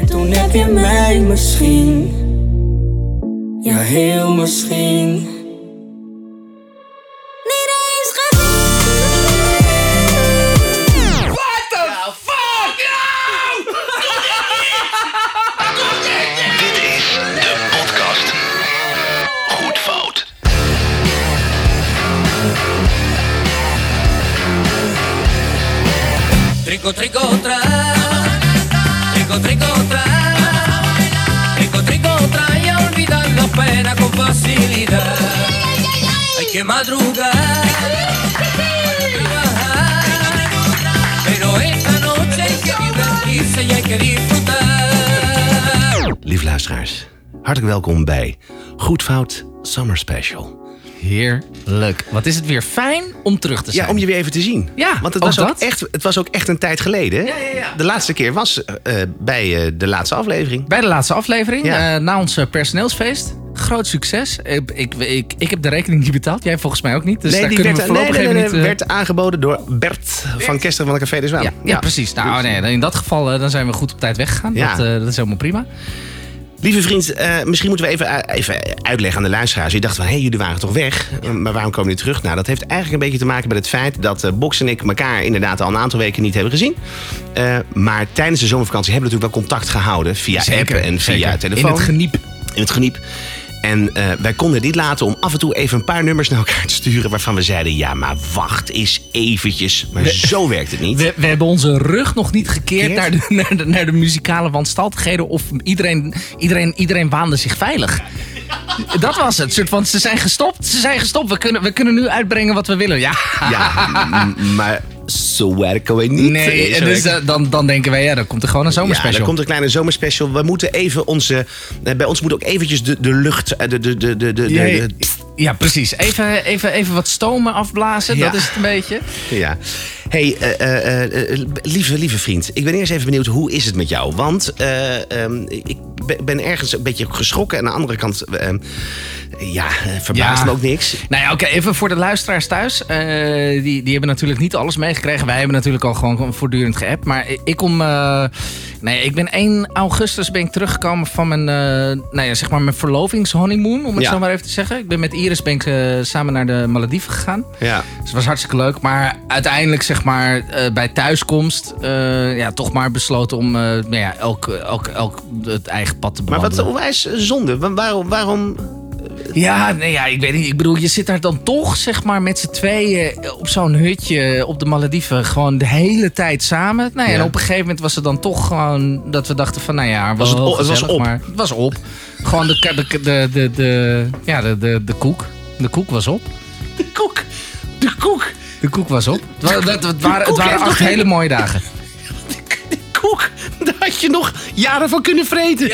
En toen heb je mij misschien. Ja, heel misschien. Niet eens gezien. La pena con facilidad. Lieve luisteraars, hartelijk welkom bij Goed Fout Summer Special. Heerlijk. Wat is het weer fijn om terug te zijn. Ja, om je weer even te zien. Ja, Want het was, ook echt, het was ook echt een tijd geleden. Ja, ja, ja. De laatste keer was eh, eh, bij eh, de laatste aflevering. Bij de laatste aflevering, Ja. na ons personeelsfeest. Groot succes. Ik, ik, ik, ik heb de rekening niet betaald. Jij volgens mij ook niet. Dus nee, daar die kunnen werd, we nee, voorlopig nee, niet... werd aangeboden door Bert van Kester van de Café de Zwaan. ja, ja, precies. Nou, nee, in dat geval dan zijn we goed op tijd weggegaan. Ja. Dat, dat is helemaal prima. Lieve vriend, eh, misschien moeten we even, eh, even uitleggen aan de luisteraars. Je dacht van, hé, hey, jullie waren toch weg? Maar waarom komen jullie terug? Nou, dat heeft eigenlijk een beetje te maken met het feit... dat eh, Box en ik elkaar inderdaad al een aantal weken niet hebben gezien. Maar tijdens de zomervakantie hebben we natuurlijk wel contact gehouden... via appen en via zeker. telefoon. In het geniep. in het geniep. En eh, wij konden niet laten om af en toe even een paar nummers naar elkaar te sturen... waarvan we zeiden, ja, maar wacht eens eventjes. Maar zo werkt het niet. We, we hebben onze rug nog niet gekeerd naar de, naar, de, naar de muzikale wanstaltigheden. Of iedereen, iedereen, iedereen waande zich veilig. Dat was het. Soort van, ze zijn gestopt. Ze zijn gestopt. We kunnen, we kunnen nu uitbrengen wat we willen. Ja. Ja, maar zo werken we niet. Nee, dus, eh, dan, dan denken wij, ja, dan komt er gewoon een Ja, zomerspecial. er komt een kleine zomerspecial. We moeten even onze... eh, Bij ons moet ook eventjes de, de lucht... eh, De, de, de, de, de, Ja, de- ja, precies. Even, even, even wat stomen afblazen, Ja. dat is het een beetje. ja. hey, eh, eh, eh, eh, lieve, lieve vriend. Ik ben eerst even benieuwd, hoe is het met jou? Want eh, ehm, ik ben- ben ergens een beetje geschrokken. En aan de andere kant... ehm, ja, verbaast Ja. me ook niks. Nou ja, oké, even voor de luisteraars thuis. Eh, die, die hebben natuurlijk niet alles meegekregen. Wij hebben natuurlijk al gewoon voortdurend geappt. Maar ik kom... eh, nee, ik ben 1 augustus ben ik teruggekomen van mijn, eh, nou ja, zeg maar mijn verlovingshoneymoon. Om het Ja. zo maar even te zeggen. Ik ben met Iris ben ik, samen naar de Malediven gegaan. Ja. Dus het was hartstikke leuk. Maar uiteindelijk, zeg maar, bij thuiskomst... ja, toch maar besloten om nou ja, elk, elk, elk het eigen pad te Maar wat onwijs zonde. Wa- Waarom... waarom Ja, nee, ja, ik weet niet. Ik bedoel, je zit daar dan toch, zeg maar, met z'n tweeën op zo'n hutje op de Malediven. Gewoon de hele tijd samen. Nou ja, Ja. En op een gegeven moment was het dan toch gewoon dat we dachten van, nou ja, Was het het was op? Maar het was op. Gewoon de, de, de, de, de, ja, de, de, de koek. De koek was op. De koek. De koek. De koek was op. Het, wa- het, het waren, het waren acht hele mooie dagen. De koek. Had je nog jaren van kunnen vreten.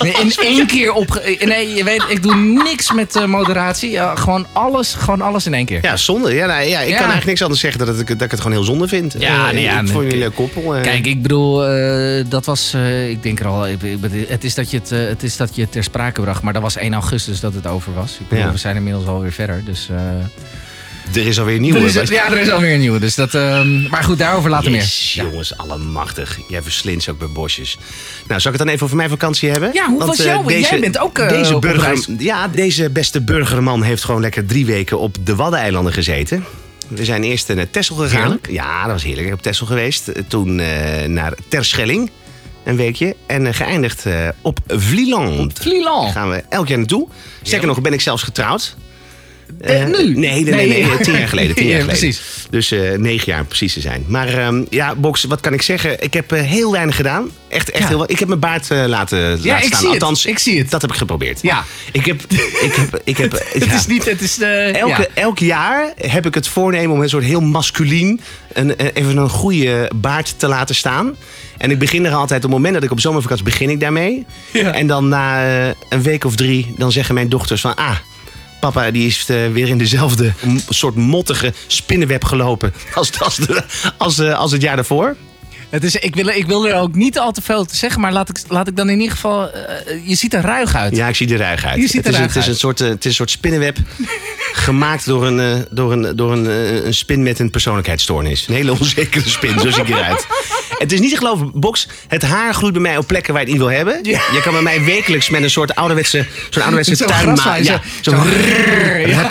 Nee, in één keer op. Nee, je weet, ik doe niks met eh, moderatie. Ja, gewoon alles, gewoon alles in één keer. Ja, zonde. Ja, nou, ja, ik Ja. kan eigenlijk niks anders zeggen dan dat ik, dat ik het gewoon heel zonde vind. Ja, Eh, nee, ja, ik vond nee. jullie een leuk koppel. eh. Kijk, ik bedoel, eh, dat was, eh, ik denk er al, ik, ik- het, is dat je het, het is dat je het ter sprake bracht, maar dat was 1 augustus dat het over was. Ik bedoel, Ja. we zijn inmiddels alweer verder, dus... er is alweer een nieuwe. er is, ja, er is alweer een nieuwe, dus dat... ehm, maar goed, daarover later Yes, meer. jongens, allemachtig. Jij verslindt ze ook bij bosjes. Nou, zal ik het dan even over mijn vakantie hebben? Ja, hoe was eh, jouw- jij bent ook, eh, deze burger. Ja, deze beste burgerman heeft gewoon lekker drie weken op de Waddeneilanden gezeten. We zijn eerst naar Texel gegaan. Heerlijk. Ja, dat was heerlijk. Ik heb op Texel geweest. Eh, Toen naar Terschelling. Een weekje. En geëindigd op Vlieland. Vlieland. Daar gaan we elk jaar naartoe. Sterker nog, ben ik zelfs getrouwd. Eh, Eh, nu? Nee, nee, nee, nee, Nee. tien jaar geleden. Tien jaar Ja, geleden. precies. Dus eh, negen jaar om precies te zijn. Maar ehm, ja, Box, wat kan ik zeggen? Ik heb heel weinig gedaan. Echt, echt Ja. heel. Ik heb mijn baard laten, laten ik staan. zie het. Althans, Ik zie het. Dat heb ik geprobeerd. Ja. Ik heb, ik heb, ik heb, Het ja. is niet, het is... Elke, ja. Elk jaar heb ik het voornemen om een soort heel masculien, een, even een goede baard te laten staan. En ik begin er altijd, op het moment dat ik op zomervakantie begin ik daarmee. Ja. En dan na een week of drie, dan zeggen mijn dochters van, ah, papa die is eh, weer in dezelfde soort mottige spinnenweb gelopen als, als, als, eh, als het jaar daarvoor. Het is, ik, wil, ik wil er ook niet al te veel te zeggen, maar laat ik, laat ik dan in ieder geval... eh, je ziet er ruig uit. Ja, ik zie er ruig uit. Je ziet het, is, ruig het, is een soort, eh, het is een soort spinnenweb. Gemaakt door een, eh, door een, door een, een spin met een persoonlijkheidsstoornis. Een hele onzekere spin, zo zie ik eruit. Het is niet te geloven, Box. Het haar groeit bij mij op plekken waar je het niet wil hebben. Ja. Je kan bij mij wekelijks met een soort ouderwetse, zo'n ouderwetse Ja, zo- zo. Rrrr, ja.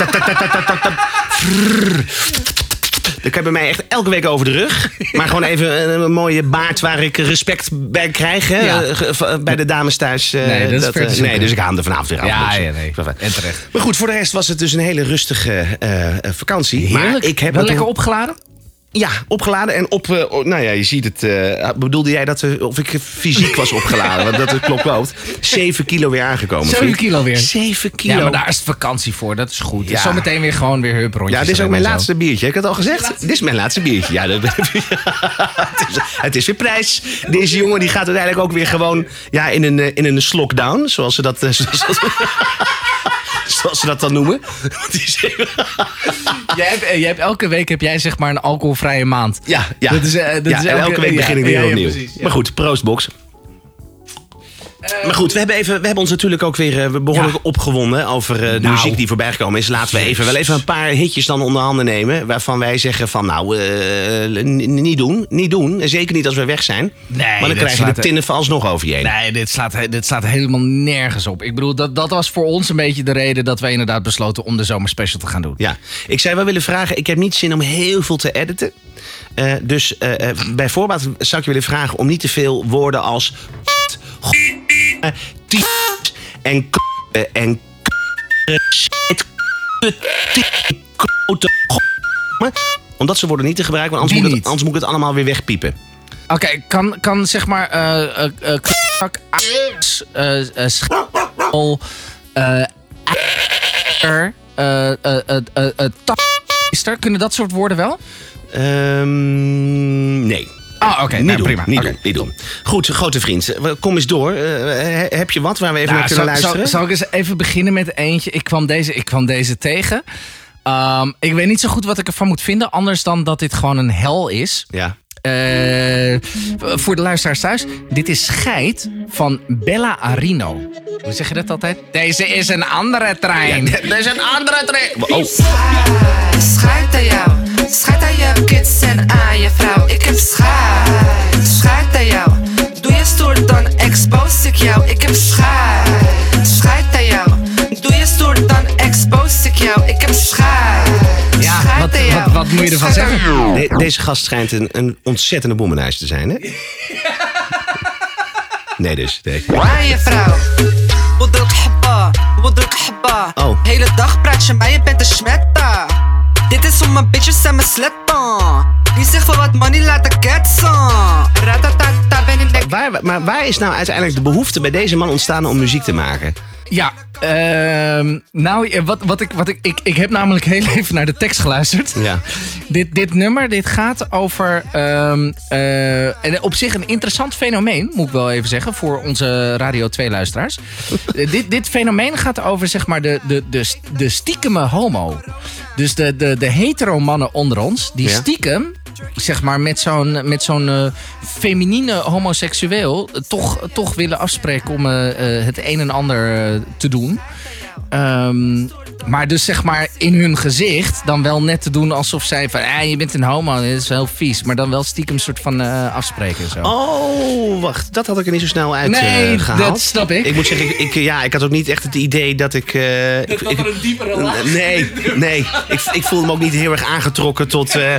Kan je bij mij echt elke week over de rug. Maar gewoon even een, een mooie baard waar ik respect bij krijg. Hè? Ja. Eh, Bij de dames thuis. eh, Nee, dat is eh, nee, dus ik haal hem er vanavond weer af. Ja, Dus, ja, nee. En terecht. Maar goed, voor de rest was het dus een hele rustige vakantie. Maar Heerlijk. ik heb Wel lekker opgeladen? Ja, opgeladen en op. eh, nou ja, je ziet het. eh, bedoelde jij dat eh, of ik fysiek was opgeladen? Want dat klopt loopt. 7 kilo weer aangekomen. 7 vriend. kilo weer. 7 kilo. Ja, maar daar is het vakantie voor. Dat is goed. Ja. Dus zometeen weer gewoon weer hup rondjes. Ja, dit is ook mijn zo. laatste biertje. Ik had al gezegd. Dit is mijn laatste biertje. Ja, dat, het, is, het is weer prijs. Deze jongen die gaat uiteindelijk ook weer gewoon ja, in, een, eh, in een slockdown. Zoals ze dat, zoals, zoals ze dat dan noemen. Want die is- Jij hebt, eh, jij hebt elke week heb jij zeg maar een alcoholvrije maand. Ja, ja. Dat is, eh, dat ja is en elke- elke week begin ik weer ja, ja, opnieuw. precies, ja. Maar goed, proost, Box. Maar goed, we hebben, even, we hebben ons natuurlijk ook weer eh, behoorlijk Ja. opgewonden over eh, de Nou. muziek die voorbij gekomen is. Laten we even, wel even een paar hitjes dan onder handen nemen. Waarvan wij zeggen van nou, eh, niet doen. Niet doen. En zeker niet als we weg zijn. Nee, maar dan krijg je de tinnen alsnog over je heen. Nee, dit slaat, he- dit staat helemaal nergens op. Ik bedoel, dat, dat was voor ons een beetje de reden dat wij inderdaad besloten om de zomerspecial te gaan doen. Ja, ik zou wel willen vragen. Ik heb niet zin om heel veel te editen. Eh, dus eh, eh, bij voorbaat zou ik je willen vragen om niet te veel woorden als. Eh, t- en. k- en. k- eh, shit, kut, t- klote, g- om dat soort woorden niet te gebruiken, want anders, moet, het, niet. anders moet ik het allemaal weer wegpiepen. Oké, kan, kan zeg maar. eh klak, schaal, er, Kunnen dat soort woorden wel? Ehm, nee. Ah, oké, niet nou, doen, prima. Niet, doen, niet doen. Goed, grote vriend. eh, Kom eens door. Eh, heb je wat waar we even Nou, naar kunnen zal, luisteren? zal ik eens even beginnen met eentje? Ik kwam deze, ik kwam deze tegen. Ehm, ik weet niet zo goed wat ik ervan moet vinden, anders dan dat dit gewoon een hel is. Ja. Eh, voor de luisteraars thuis, dit is Scheid van Bella Arino. Hoe zeg je dat altijd? Deze is een andere trein. Er is een andere trein. Oh. Scheid aan jou, scheid aan je kids en aan je vrouw. Ik heb scheid, scheid aan jou. Doe je stoer, dan expose ik jou. Ik heb scheid je ervan zeggen? De- deze gast schijnt een, een ontzettende bommenhuis te zijn, hè? Nee, dus. Nee. je vrouw. Hibba. Oh. Hele dag praat je mij, je bent een smetta. Dit is om mijn bitches en mijn sletten. Die zegt voor wat money laten ketsen. Ratatata, ben in de Waar, maar waar is nou uiteindelijk de behoefte bij deze man ontstaan om muziek te maken? Ja, ehm, nou, eh, wat, wat ik, wat ik, ik, ik heb namelijk heel even naar de tekst geluisterd. Ja. Dit, dit nummer dit gaat over. ehm, eh, en op zich een interessant fenomeen, moet ik wel even zeggen, voor onze Radio 2-luisteraars. dit, dit fenomeen gaat over zeg maar de, de, de, de stiekeme homo. Dus de, de, de hetero mannen onder ons, die Ja. stiekem. Zeg maar met zo'n met zo'n eh, feminine homoseksueel toch, toch willen afspreken om eh, eh, het een en ander te doen. Ehm, maar dus zeg maar in hun gezicht dan wel net te doen alsof zij van... Ah, je bent een homo, dat is wel vies. Maar dan wel stiekem soort van eh, afspreken en zo. Oh, wacht. Dat had ik er niet zo snel uit Nee, eh, gehaald. dat snap ik. Ik moet zeggen, ik, ik, ja, ik had ook niet echt het idee dat ik... eh, ik, ik- een diepere laag. Nee, nee. Ik, ik voelde me ook niet heel erg aangetrokken tot, eh,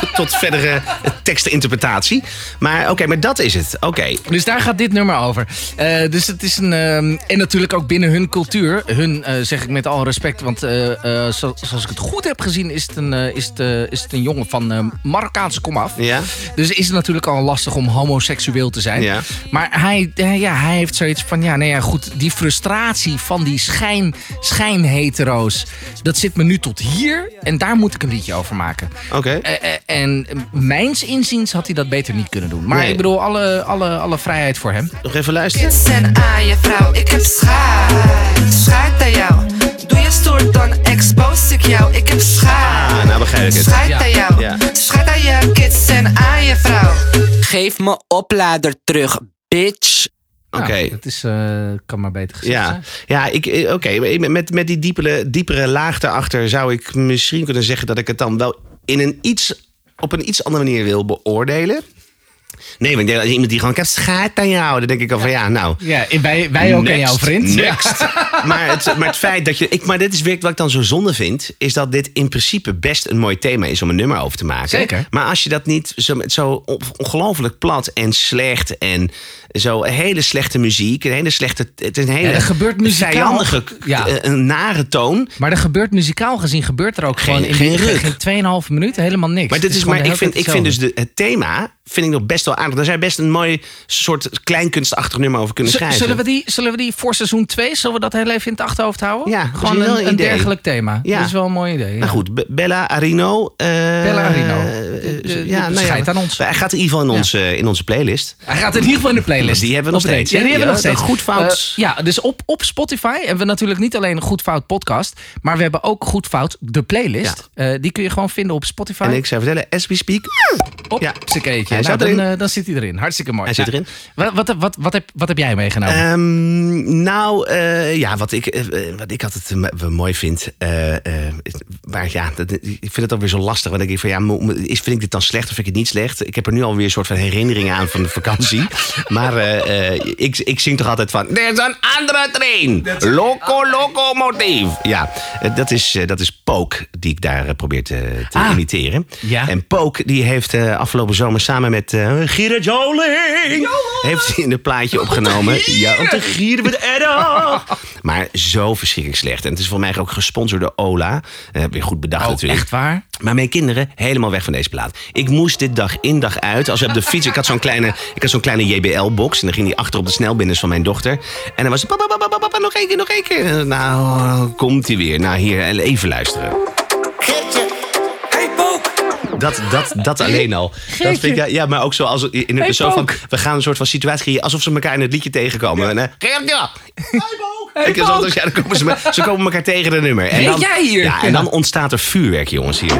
tot, tot verdere eh, teksteninterpretatie. Maar oké, maar dat is het. Oké. Dus daar gaat dit nummer over. Eh, dus het is een. ehm, en natuurlijk ook binnen hun cultuur. Hun eh, zeg ik met alle respect. Want eh, eh, zo- zoals ik het goed heb gezien, is het een, eh, is het, is het een jongen van eh, Marokkaanse komaf. Ja? Dus is het natuurlijk al lastig om homoseksueel te zijn. Ja. Maar hij, ja, hij heeft zoiets van: ja, nee, ja, goed. Die frustratie van die schijn, schijnhetero's. Dat zit me nu tot hier. En daar moet ik een liedje over maken. Oké. En mijns inziens had hij dat beter niet kunnen doen. Maar Nee. ik bedoel, alle, alle, alle vrijheid voor hem. Nog even luisteren. en aan je vrouw. Ik heb scheid, scheid aan jou. Stoer, dan expose ik jou. Ik heb scheid, Ah, nou begrijp ik het. scheid Ja. aan jou. Ja. Scheid aan je kids en aan je vrouw. Geef me oplader terug, bitch. Oké. Nou, het is, eh, kan maar beter gezegd Ja, zijn. ja ik, eh, oké. Met, met die diepere, diepere laag daarachter zou ik misschien kunnen zeggen dat ik het dan wel in een iets, op een iets andere manier wil beoordelen. Nee, want ik denk, als iemand die gewoon, ik heb schaat aan jou. Dan denk ik al van ja, nou. Ja, wij, wij ook aan Next, jouw vriend. Next. maar, het, maar het feit dat je. Ik, maar dit is werkelijk wat ik dan zo zonde vind. Is dat dit in principe best een mooi thema is om een nummer over te maken. Zeker. Maar als je dat niet zo, zo on- ongelooflijk plat en slecht. En zo hele slechte muziek. Een hele slechte. Het is een hele. Ja, er gebeurt muzikaal- Ja. eh, een nare toon. Maar er gebeurt muzikaal gezien, gebeurt er ook Geen- gewoon in geen ruk. geen 2,5 minuten helemaal niks. Maar, dit is, maar ik, vind, ik vind dus de, het thema vind ik nog best wel aardig. Daar zou je best een mooi soort kleinkunstachtig nummer over kunnen Z- schrijven. Zullen we, die, zullen we die voor seizoen 2, zullen we dat heel even in het achterhoofd houden? Ja, Gewoon een, een een dergelijk thema. Ja. Dat is wel een mooi idee. ja. Nou goed, Be- Bella Arino. eh, Bella Arino. eh, De- de- ja, nou ja, aan ons. Hij gaat in ieder geval in, ons, eh, in onze playlist. Hij gaat in ieder geval in de playlist. Die hebben we nog steeds, Ja, die hebben we nog steeds. Goed Fout. Eh, ja, dus op, op Spotify hebben we natuurlijk niet alleen een Goed Fout podcast. Maar we hebben ook Goed Fout, de playlist. Eh, die kun je gewoon vinden op Spotify. En ik zou vertellen, as we speak. op ja. zijn keetje. Nou, dan, eh, dan zit hij erin. Hartstikke mooi. Hij zit Nou, erin. Wat, wat, wat, wat, heb, wat heb jij meegenomen? Ehm, nou, eh, ja, wat ik, eh, wat ik altijd eh, wel mooi vind. eh, eh, maar ja, dat, ik vind het ook weer zo lastig. Want ik denk van ja, is, vind ik dit dan slecht of vind ik het niet slecht? Ik heb er nu alweer een soort van herinneringen aan van de vakantie. maar eh, eh, ik, ik zing toch altijd van. Er is een andere train. Loco, locomotief. Ja, eh, dat is, eh, dat is Pook die ik daar eh, probeer te, te Ah. imiteren. Ja. En Pook die heeft eh, afgelopen zomer samen met Gerard Joling... heeft hij een plaatje opgenomen. Ja, om te gieren met erg. Maar zo verschrikkelijk slecht. En het is voor mij ook gesponsord door Ola. Eh, weer goed bedacht oh, natuurlijk. echt waar? Maar mijn kinderen helemaal weg van deze plaat. Ik moest dit dag in dag uit. Als we op de fiets. Ik had zo'n kleine, ik had zo'n kleine JBL-box. En dan ging die achter op de snelbinders van mijn dochter. En dan was het. Papa, papa, papa, papa, nog één keer, nog één keer. Nou, komt hij weer. Nou, hier, even luisteren. Hey! Dat, dat, dat alleen al. Dat vind ik, ja, ja, maar ook zo, als, in, Hey, zo van, we gaan een soort van situatie creëren. Alsof ze elkaar in het liedje tegenkomen. En, eh, Geert-Jan! Ik dus, ja, dan komen ze, me- ze komen elkaar tegen een nummer. En dan, jij hier? Ja, en dan ontstaat er vuurwerk, jongens, hier.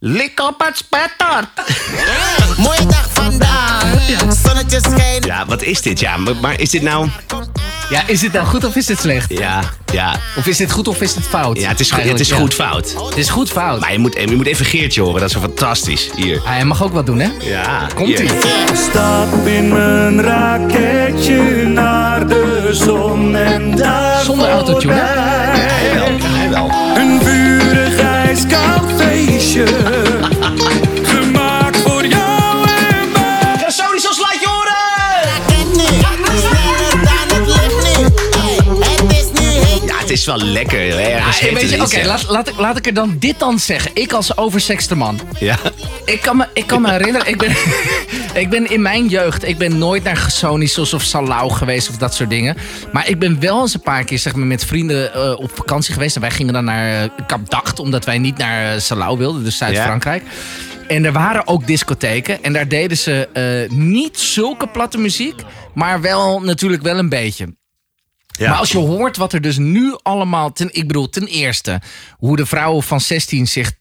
Lik op het spetter! Mooie dag vandaag. Zonnetje schijnt. Ja, wat is dit? Ja, maar, maar is dit nou... Ja, is dit nou goed of is dit slecht? Ja, ja. Of is dit goed of is dit fout? Ja, het is, goed- het is goed ja. fout. Het is goed fout. Maar je moet, je moet even Geertje horen, dat is zo fantastisch. Hier. Hij mag ook wat doen, hè? Ja, Komt hier. ie. Stap in mijn raketje naar de zon en daar Zonder autotune, hè? Hij feestje. Gemaakt voor jou en mij. Sony, zo slaat je horen! Dan het is Ja, het is wel lekker. Heeft weet het je, iets, Oké, hè. laat, laat, ik, laat ik er dan dit dan zeggen. Ik als oversexte man. Ja. Ik kan me, ik kan me herinneren, ik ben, ik ben in mijn jeugd, ik ben nooit naar Gesonisos of Salau geweest of dat soort dingen. Maar ik ben wel eens een paar keer zeg maar, met vrienden eh, op vakantie geweest. En wij gingen dan naar Cap Dacht, omdat wij niet naar eh, Salau wilden, dus Zuid-Frankrijk. En er waren ook discotheken en daar deden ze eh, niet zulke platte muziek, maar wel natuurlijk wel een beetje. Ja. Maar als je hoort wat er dus nu allemaal... Ten, ik bedoel, ten eerste... hoe de vrouwen van 16 zich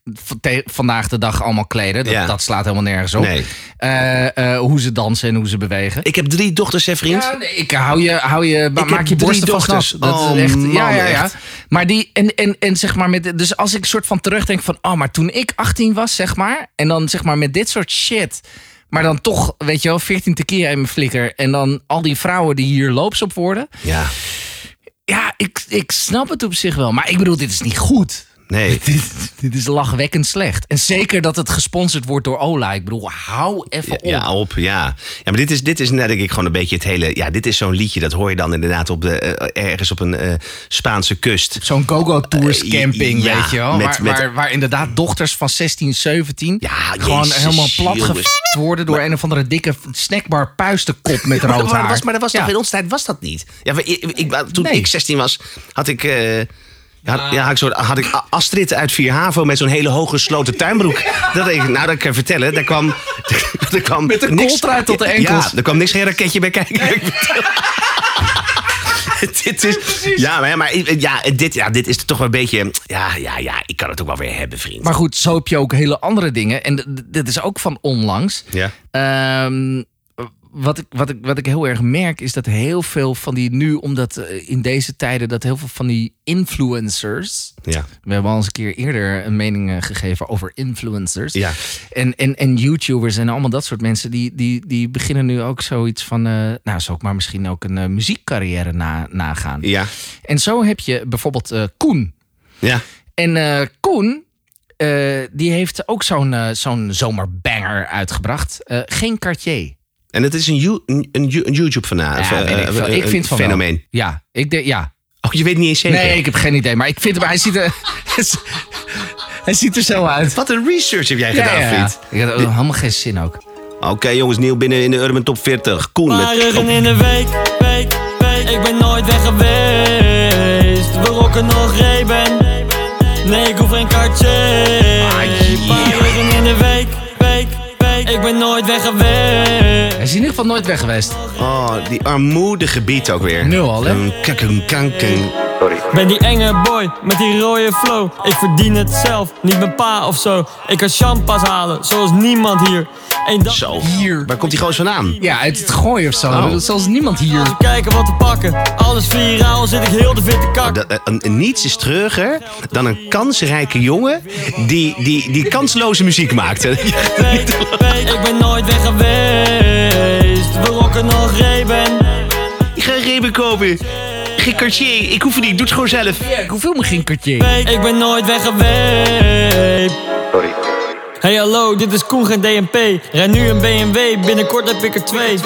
vandaag de dag allemaal kleden. Dat, Ja. dat slaat helemaal nergens op. Nee. Eh, eh, hoe ze dansen en hoe ze bewegen. Ik heb drie dochters, hè, vriend? Ja, ik hou je, hou je, maak je drie borsten vast dochters. Dat Oh, is echt, man, ja, ja, ja. echt. Maar die, en, en, en zeg maar, met, dus als ik soort van terugdenk van, oh, maar toen ik 18 was, zeg maar, en dan zeg maar met dit soort shit, maar dan toch, weet je wel, 14 tequila in mijn flikker, en dan al die vrouwen die hier loops op worden. Ja. Ja, ik, ik snap het op zich wel. Maar ik bedoel, dit is niet goed. Nee. Dit, dit is lachwekkend slecht. En zeker dat het gesponsord wordt door Ola. Ik bedoel, hou even op. Ja, op, ja. Ja, maar dit is, dit is net denk ik gewoon een beetje het hele... Ja, dit is zo'n liedje, dat hoor je dan inderdaad op de, eh, ergens op een eh, Spaanse kust. Zo'n go-go tours Eh, camping, ja, weet je wel. met- waar, met- waar, waar inderdaad dochters van 16, 17... Ja, gewoon Jezus, helemaal plat worden... door een of andere dikke snackbar puistenkop met Maar, rood maar, haar. dat was, maar dat was Ja. toch in onze tijd was dat niet? Ja, ik, ik- toen Nee. ik 16 was, had ik... Ja, ja, had ik, zo, had ik Astrid uit Vierhavo met zo'n hele hoge gesloten tuinbroek. Dat ik, nou, dat kan ik vertellen. Daar kwam, er kwam Met een tot de enkels. Ja, er kwam niks geen raketje bij kijken. dit is, ja, maar, maar ja, dit, ja, dit is toch wel een beetje... Ja, ja, ja, ik kan het ook wel weer hebben, vriend. Maar goed, zo heb je ook hele andere dingen. En dit is ook van onlangs. ja. Ehm, wat, ik, wat, ik, wat ik heel erg merk is dat heel veel van die nu, omdat eh, in deze tijden dat heel veel van die influencers. Ja. We hebben al eens een keer eerder een mening eh, gegeven over influencers. Ja. En, en, en YouTubers en allemaal dat soort mensen, die, die, die beginnen nu ook zoiets van, eh, nou, zou ik maar misschien ook een muziekcarrière na, nagaan. Ja. En zo heb je bijvoorbeeld eh, Koen. Ja. En Koen, die heeft ook zo'n zo'n zomerbanger uitgebracht. Geen Cartier. En het is een, You- een, een You- een YouTube-fanaal. Ja, ik. Ik vind van wel. fenomeen. Ja, ik denk, ja. Oh, je weet niet eens zeker? Nee, ik heb geen idee. Maar ik vind hem, hij ziet er, hij ziet er zo uit. Wat een research heb jij Ja, gedaan, ja, vriend. Ik had helemaal geen zin ook. Oké, jongens, nieuw binnen in de Urban Top 40. Koen met... In de week, week, week. Ik ben nooit weg geweest. We rocken nog Reben. Nee, ik hoef geen kaartje. In de week, week, week. Ik ben nooit weg geweest. Hij is in ieder geval nooit weg geweest. Oh, die armoedige beat ook weer. Nul al, hè? Kakken, kanken. Ben die enge boy met die rode flow. Ik verdien het zelf, niet mijn pa of zo. Ik kan champas halen, zoals niemand hier. Dag Zo. Hier. Waar komt die goos vandaan? Ja, uit het gooien of zo. Oh. Zoals niemand hier. kijken wat te pakken. Alles viraal, zit ik heel de witte kak. Dat, eh, een, een niets is treuriger dan een kansrijke jongen die, die, die kansloze muziek maakte. Ik ben nooit weg geweest. We rocken nog Reben. Ik ga Reben kopen. Geen Cartier, ik hoef het niet, doe het gewoon zelf. Ja, ik hoef helemaal geen Cartier. Weet, ik ben nooit weg geweest. Hey hallo, dit is Koen geen DNP. Rij nu een BMW, binnenkort heb ik er twee.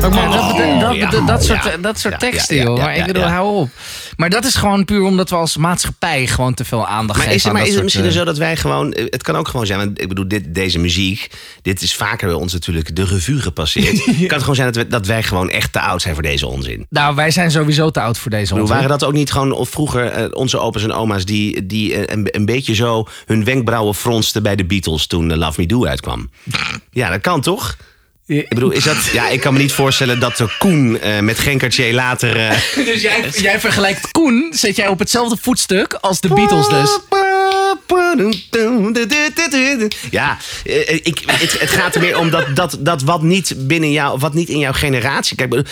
Maar mag dat, ja. soort, Ja. dat soort Ja, teksten, ja, ja, joh. ja, Maar ik ja, bedoel, ja. hou op. Maar dat is gewoon puur omdat we als maatschappij gewoon te veel aandacht Maar geven is het, maar is het misschien eh, zo dat wij gewoon... eh, Het kan ook gewoon zijn, want ik bedoel, dit, deze muziek... Dit is vaker bij ons natuurlijk de revue gepasseerd. Kan het gewoon zijn dat, we, dat wij gewoon echt te oud zijn voor deze onzin? Nou, wij zijn sowieso te oud voor deze bedoel, onzin. waren dat ook niet gewoon of vroeger eh, onze opa's en oma's... die, die een, een beetje zo hun wenkbrauwen fronsten bij de Beatles... toen eh, Love Me Do uitkwam? Ja, dat kan toch? Ik bedoel, is dat... Ja, ik kan me niet voorstellen dat de Koen eh, met geen Cartier later... eh, Dus jij, jij vergelijkt Koen, zet jij op hetzelfde voetstuk als de Beatles dus. Ja, eh, ik, het, het gaat er meer om dat, dat, dat wat niet binnen jou, wat niet in jouw generatie. Kijk,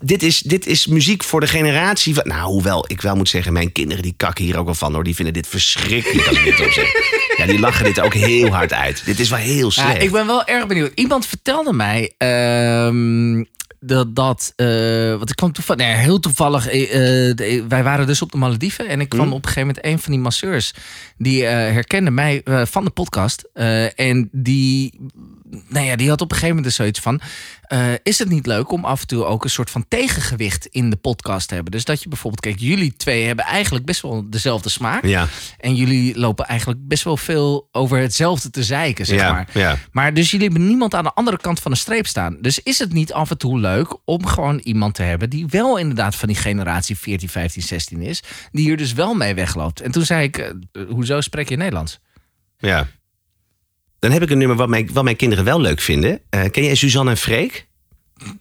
dit is, dit is muziek voor de generatie. Van, nou, hoewel ik wel moet zeggen, mijn kinderen die kakken hier ook wel van hoor. Die vinden dit verschrikkelijk als ik dit opzeg. Ja, die lachen dit ook heel hard uit. Dit is wel heel Ja, slecht. ik ben wel erg benieuwd. Iemand vertelde mij ehm, dat, dat uh, wat ik kwam toevallig, nee, heel toevallig. eh, eh, de- wij waren dus op de Malediven en ik kwam op een gegeven moment een van die masseurs die eh, herkende mij van de podcast en die, nou ja, die had op een gegeven moment dus zoiets van: eh, is het niet leuk om af en toe ook een soort van tegengewicht in de podcast te hebben? Dus dat je bijvoorbeeld, kijk, jullie twee hebben eigenlijk best wel dezelfde smaak. Ja. En jullie lopen eigenlijk best wel veel over hetzelfde te zeiken, zeg Ja, maar. ja. Maar dus jullie hebben niemand aan de andere kant van de streep staan. Dus is het niet af en toe leuk om gewoon iemand te hebben die wel inderdaad van die generatie 14, 15, 16 is, die hier dus wel mee wegloopt? En toen zei ik, eh, hoezo spreek je Nederlands? Ja. Dan heb ik een nummer wat mijn, wat mijn kinderen wel leuk vinden. Eh, ken jij Suzanne en Freek?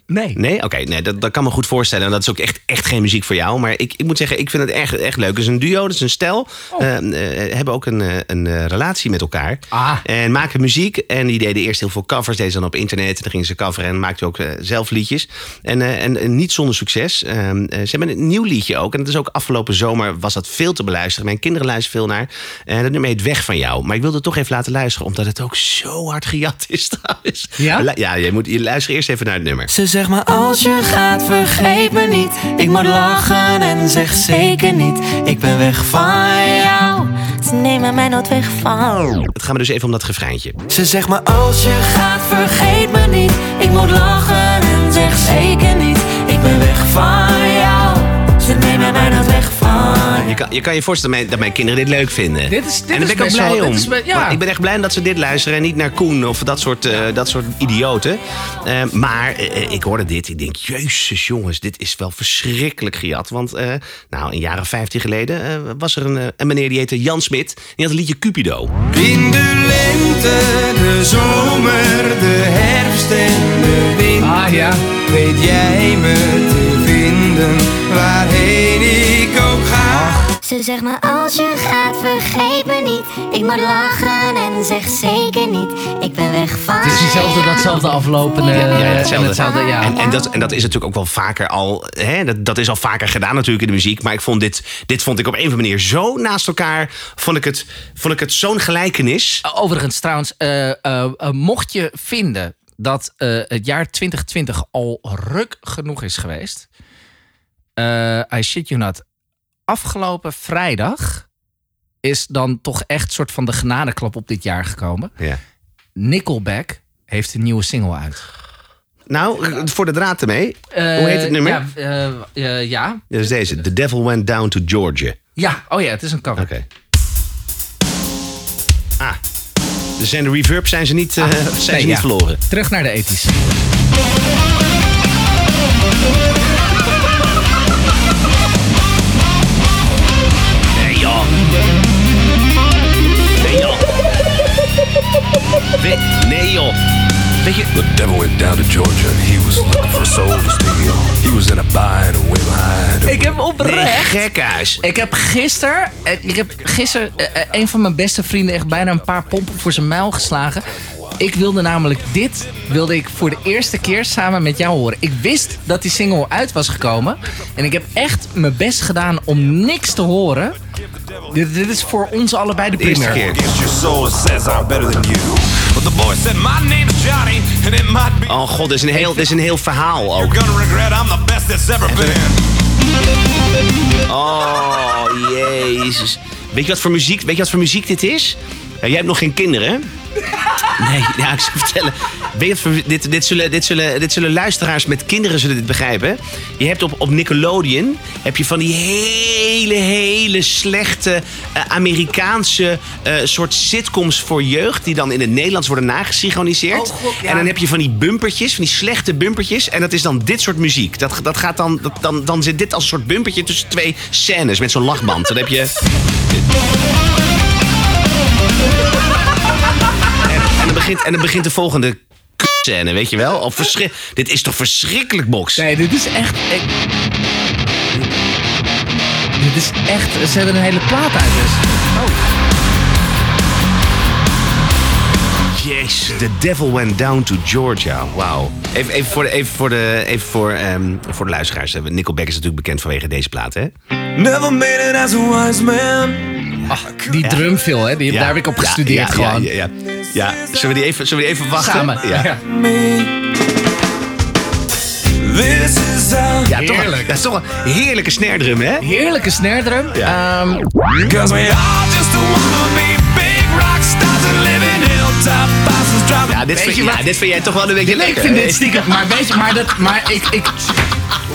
Nee. Nee? Oké, nee, dat, dat kan me goed voorstellen. En dat is ook echt, echt geen muziek voor jou. Maar ik, ik moet zeggen, ik vind het echt, echt leuk. Het is een duo, het is een stel. Eh, eh, hebben ook een, eh, een relatie met elkaar. Ah. En maken muziek. En die deden eerst heel veel covers. Deden ze dan op internet. En dan gingen ze coveren en maakten ook zelf liedjes. En, en, en niet zonder succes. Eh, eh, ze hebben een nieuw liedje ook. En dat is ook afgelopen zomer was dat veel te beluisteren. Mijn kinderen luisteren veel naar. En dat nummer heet Weg van jou. Maar ik wilde het toch even laten luisteren. Omdat het ook zo hard gejat is trouwens. Ja? Ja, je, moet, je luistert eerst even naar het nummer. Ze zegt maar als je gaat vergeet me niet. Ik moet lachen en zeg zeker niet. Ik ben weg van jou. Ze nemen mij nooit weg van. Het gaat me dus even om dat refreintje. Ze zegt maar als je gaat vergeet me niet. Ik moet lachen en zeg zeker niet. Ik ben weg van Je kan, je kan je voorstellen dat mijn, dat mijn kinderen dit leuk vinden. Dit is- dit en daar ben ik ook best blij wel- om. dit is be- ja. Ik ben echt blij dat ze dit luisteren en niet naar Koen of dat soort, eh, dat soort idioten. Eh, maar eh, ik hoorde dit. Ik denk, jezus jongens, dit is wel verschrikkelijk gejat. Want eh, nou, een jaar of vijftien geleden eh, was er een, eh, een meneer die heette Jan Smit. Die had een liedje Cupido. In de lente, de zomer, de herfst en de winter. Ah ja. Weet jij me te vinden, waarheen. Ze zegt me als je gaat vergeet me niet Ik moet lachen en zeg zeker niet Ik ben weg van Het is diezelfde, datzelfde aflopende. Ja, eh, en hetzelfde. hetzelfde ja. En, en, dat, en dat is natuurlijk ook wel vaker al. Hè, dat, dat is al vaker gedaan natuurlijk in de muziek. Maar ik vond dit, dit vond ik op een of andere manier zo naast elkaar. Vond ik het, vond ik het zo'n gelijkenis. Overigens, trouwens, eh, eh, eh, mocht je vinden dat eh, het jaar 2020 al ruk genoeg is geweest. eh I shit you not. Afgelopen vrijdag is dan toch echt soort van de genadeklap op dit jaar gekomen. Ja. Nickelback heeft een nieuwe single uit. Nou, voor de draad ermee. Eh, Hoe heet het nummer? Ja, eh, eh, ja. Dat is deze. The Devil Went Down to Georgia. ja, oh ja, het is een cover. Oké. Ah. Dus zijn de reverb zijn ze niet, eh, zijn Nee, ze niet ja. verloren. Terug naar de ethisch. We- nee joh. Weet je, The devil went down to Georgia. He was looking for a soul to steal. He was in a bind and way behind. Ik heb nee, oprecht. gekhuis. Ik heb gisteren, eh, ik heb gisteren eh, eh, een van mijn beste vrienden echt bijna een paar pompen voor zijn muil geslagen. Ik wilde namelijk dit, wilde ik voor de eerste keer samen met jou horen. Ik wist dat die single uit was gekomen. En ik heb echt mijn best gedaan om niks te horen. Dit, dit is voor ons allebei de De eerste primeur. But the boy said, My name is Johnny, and it might be. Oh god, dit is een heel, dit is een heel verhaal ook. You're gonna regret I'm the best that's ever been. Oh, jezus. Weet je wat voor muziek, weet je wat voor muziek dit is? Ja, jij hebt nog geen kinderen, hè? Nee, ja, ik zal vertellen. Weet je dit, dit, zullen, dit, zullen, dit zullen luisteraars met kinderen zullen dit begrijpen. Je hebt op, op Nickelodeon heb je van die hele, hele slechte eh, Amerikaanse eh, soort sitcoms voor jeugd... die dan in het Nederlands worden nagesynchroniseerd. Oh, God, ja. En dan heb je van die bumpertjes, van die slechte bumpertjes. En dat is dan dit soort muziek. Dat, dat gaat dan, dat, dan, dan zit dit als een soort bumpertje tussen twee scènes met zo'n lachband. Dan heb je... En, en, dan begint, en dan begint de volgende scène, weet je wel? Of verschri- dit is toch verschrikkelijk, Box? Nee, dit is echt... Ik... Dit is echt... Ze hebben een hele plaat uit dus. Jezus, The Devil Went Down to Georgia. Wauw. Even, even, voor de, even, voor de, even voor, ehm, voor de luisteraars. Nickelback is natuurlijk bekend vanwege deze plaat, hè? Never made it as a wise man. Die drumfill, hè? Die, Ja. Daar heb ik op Ja, gestudeerd ja, gewoon. Ja, ja, ja. Zullen, we die even, zullen we die even wachten? Samen. Ja, Ja. This is how. Ja, toch, Heerlijk. dat is toch een heerlijke snare drum, hè? Heerlijke snare drum. Ja. Ehm, Cause we all just wanna be big rock stars and live in hilltop houses driving. Ja, dit Weet vind, ja, dit vind jij toch wel een beetje ik lekker. vind dit stiekem... Maar weet je, maar, dat, maar ik, ik,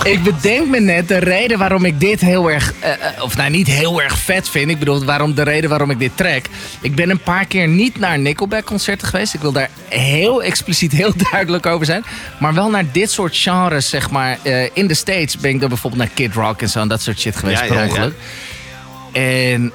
ik bedenk me net de reden waarom ik dit heel erg... eh, eh, of nou, niet heel erg vet vind. Ik bedoel, waarom, de reden waarom ik dit trek. Ik ben een paar keer niet naar Nickelback-concerten geweest. Ik wil daar heel expliciet heel duidelijk over zijn. Maar wel naar dit soort genres, zeg maar. eh, in de States ben ik dan bijvoorbeeld naar Kid Rock en zo... en dat soort shit geweest, Ja, per ja, ja. ongeluk. En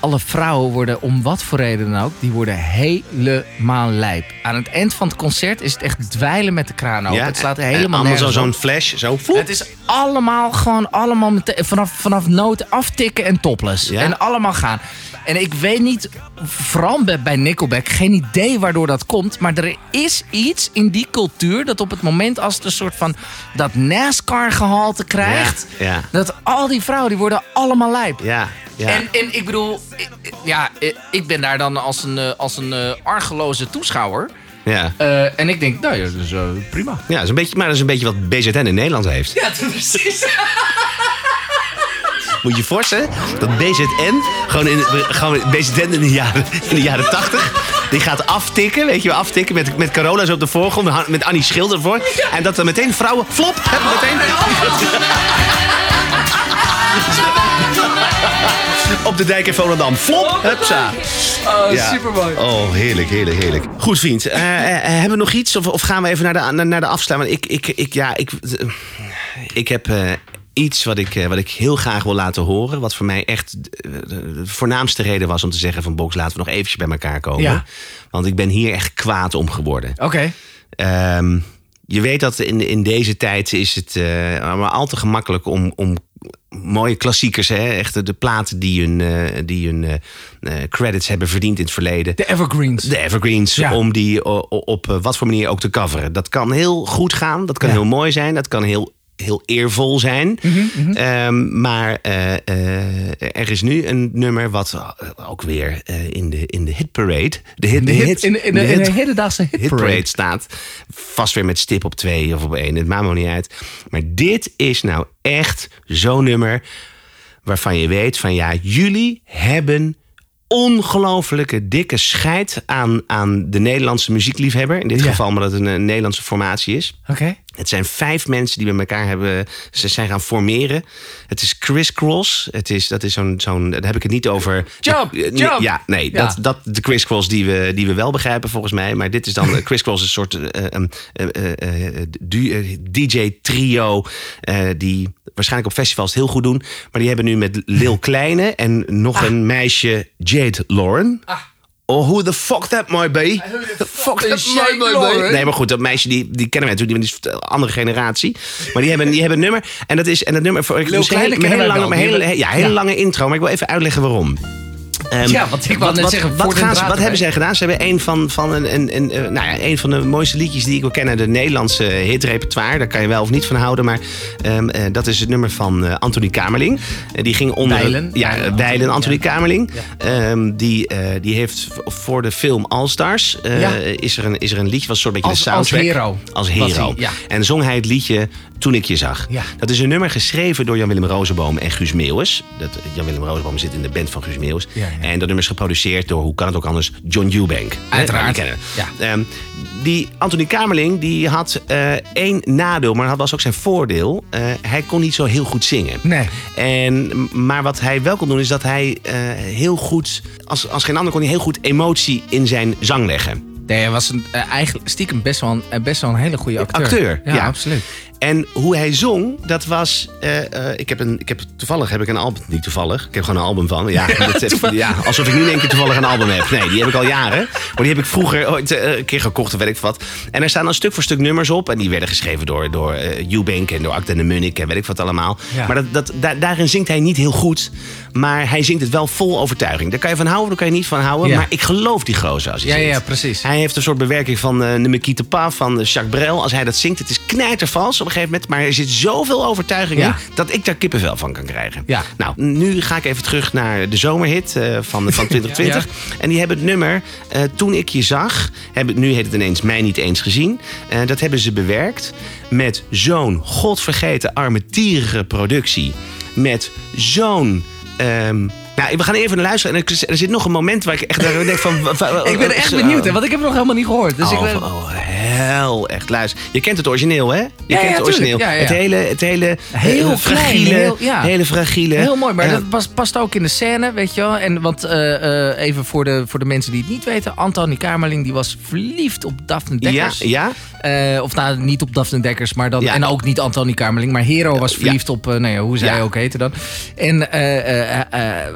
alle vrouwen worden, om wat voor reden dan ook, die worden helemaal lijp. Aan het eind van het concert is het echt dweilen met de kraan open. het slaat en helemaal zo- zo'n flash, zo. voep. Het is allemaal gewoon allemaal meteen, vanaf, vanaf nood aftikken en topless. Ja. En allemaal gaan. En ik weet niet, vooral bij, Nickelback, geen idee waardoor dat komt. Maar er is iets in die cultuur dat op het moment als het een soort van dat NASCAR gehalte krijgt. Ja. Dat al die vrouwen, die worden allemaal lijp. Ja, ja. En, en ik bedoel, ik- ja, ik ben daar dan als een, eh, als een eh, argeloze toeschouwer. ja. Eh, en ik denk, nou ja, dat is prima. Ja, dat is een beetje, maar dat is een beetje wat BZN in Nederland heeft. Ja, precies. Moet je voorstellen dat BZN, gewoon, in, gewoon BZN in de jaren, in de jaren 80, die gaat aftikken, weet je wel, aftikken met, met Carola zo op de voorgrond, met Annie Schilder ervoor. En dat er meteen vrouwen, flop, meteen. Op de dijk in Volendam. Flop, hupsa. Oh, Ja. supermooi. Oh, heerlijk, heerlijk, heerlijk. Goed, vriend. Eh, eh, hebben we nog iets? Of, of gaan we even naar de, naar, naar de afsluit? Want ik, ik, ik, ja, ik, eh, ik heb iets wat ik, wat ik heel graag wil laten horen. Wat voor mij echt de voornaamste reden was om te zeggen van... Box, laten we nog eventjes bij elkaar komen. Ja. Want ik ben hier echt kwaad om geworden. Oké. Ehm, je weet dat in, in deze tijd is het maar al te gemakkelijk om, om mooie klassiekers, hè, echt de, de platen die hun, eh, die hun eh, eh, credits hebben verdiend in het verleden. De Evergreens. De evergreens, Ja. om die op wat voor manier ook te coveren. Dat kan heel goed gaan, dat kan Ja. heel mooi zijn, dat kan heel, heel eervol zijn. Mhm, Ehm, maar eh, eh, er is nu een nummer wat eh, ook weer in, de, in de hitparade... De hit, De hit- in de- in de- in de hit- hedendaagse hitparade. hitparade staat. Vast weer met stip op twee of op één, het maakt me niet uit. Maar dit is nou echt zo'n nummer waarvan je weet van ja, jullie hebben ongelofelijke dikke scheid aan, aan de Nederlandse muziekliefhebber. In dit Ja. geval omdat het een, een Nederlandse formatie is. Oké. Het zijn vijf mensen die bij elkaar hebben, ze zijn gaan formeren. Het is crisscross. Het is, dat is zo'n, zo'n, daar heb ik het niet over. Jump, jump. Ja, nee, Ja. Dat, dat de crisscross die we, die we wel begrijpen volgens mij. Maar dit is dan eh, crisscross, een soort eh, eh, eh, DJ-trio die waarschijnlijk op festivals heel goed doen. Maar die hebben nu met Lil Kleine en nog een meisje, Jade Lauren. Oh, who the fuck that might be? Fuck that is might be. Nee, maar goed, dat meisje die, die kennen wij natuurlijk. Die is een andere generatie. Maar die hebben, die hebben een nummer. En dat is en dat nummer voor. Dus Kleine hele, lange, hele, ja, hele ja. lange intro. Maar ik wil even uitleggen waarom. Ehm, Ja, want ik wou net wat, zeggen, wat, gaan ze, wat hebben zij gedaan? Ze hebben een van, van, een, een, een, nou ja, een van de mooiste liedjes die ik wil kennen. De Nederlandse hitrepertoire. Daar kan je wel of niet van houden. Maar ehm, eh, dat is het nummer van eh, Anthony Kamerling. Eh, die ging onder... Ja, Bijlen, Anthony ja. Kamerling. Ehm, die, die heeft voor de film All Stars... is, er een, is er een liedje, was een soort beetje Als- de als soundtrack. hero Als hero. hij, ja. En zong hij het liedje Toen ik je zag. Ja. Dat is een nummer geschreven door Jan-Willem Rozenboom en Guus Meeuwis. Dat, Jan-Willem Rozenboom zit in de band van Guus Meeuwis. En dat nummer is geproduceerd door, hoe kan het ook anders, John Eubank. Uiteraard. Ja. Ehm, die Anthony Kamerling die had eh, één nadeel, maar dat was ook zijn voordeel. Eh, hij kon niet zo heel goed zingen. Nee. En, maar wat hij wel kon doen, is dat hij eh, heel goed, als, als geen ander, kon hij heel goed emotie in zijn zang leggen. Nee, hij was een, eigenlijk stiekem best wel, een, best wel een hele goede acteur. Acteur, Ja, ja. absoluut. En hoe hij zong, dat was. eh, eh, ik, heb een, ik heb toevallig heb ik een album. Niet toevallig. Ik heb gewoon een album van. Ja, dat heb- ja, alsof ik nu in één keer toevallig een album heb. Nee, die heb ik al jaren. Maar die heb ik vroeger ooit eh, een keer gekocht of weet ik wat. En er staan dan stuk voor stuk nummers op. En die werden geschreven door, door eh Eubank en door Acta de Munnik en weet ik wat allemaal. Ja. Maar dat, dat, da- daarin zingt hij niet heel goed. Maar hij zingt het wel vol overtuiging. Daar kan je van houden, daar kan je niet van houden. Ja. Maar ik geloof die gozer als hij Ja, zingt. ja, precies. Hij heeft een soort bewerking van eh de Mekite Pa van eh, Jacques Brel. Als hij dat zingt, het is knijtervals op een gegeven moment. Maar er zit zoveel overtuiging Ja. in dat ik daar kippenvel van kan krijgen. Ja. Nou, nu ga ik even terug naar de zomerhit eh, van, van 2020. En die hebben het nummer Toen ik je zag. Hebben, nu heet het ineens Mij niet eens gezien. Dat hebben ze bewerkt met zo'n godvergeten armetierige productie. Met zo'n... ehm, nou, we gaan even naar luisteren. En er, zit nog een moment waar ik echt waar ik denk van... Ik ben echt benieuwd, hè, want ik heb het nog helemaal niet gehoord. Dus ik oh, ben... oh, hel, echt luister. Je kent het origineel, hè? Je Ja, kent ja, het origineel. Ja, ja. Het hele, het hele Heel eh, klein, fragiele, heel- ja. hele fragiele. Heel mooi, maar Eh, dat past, past ook in de scène, weet je wel. En want eh, eh, even voor de, voor de mensen die het niet weten. Antonie Kamerling die was verliefd op Daphne ja, Dekkers. ja. Eh, of nou, niet op Daphne Dekkers, maar dan, Ja. en ook niet Antonie Kamerling. Maar Hero was verliefd op, eh, nou ja, hoe zij Ja. ook heette dan. En eh, eh, eh,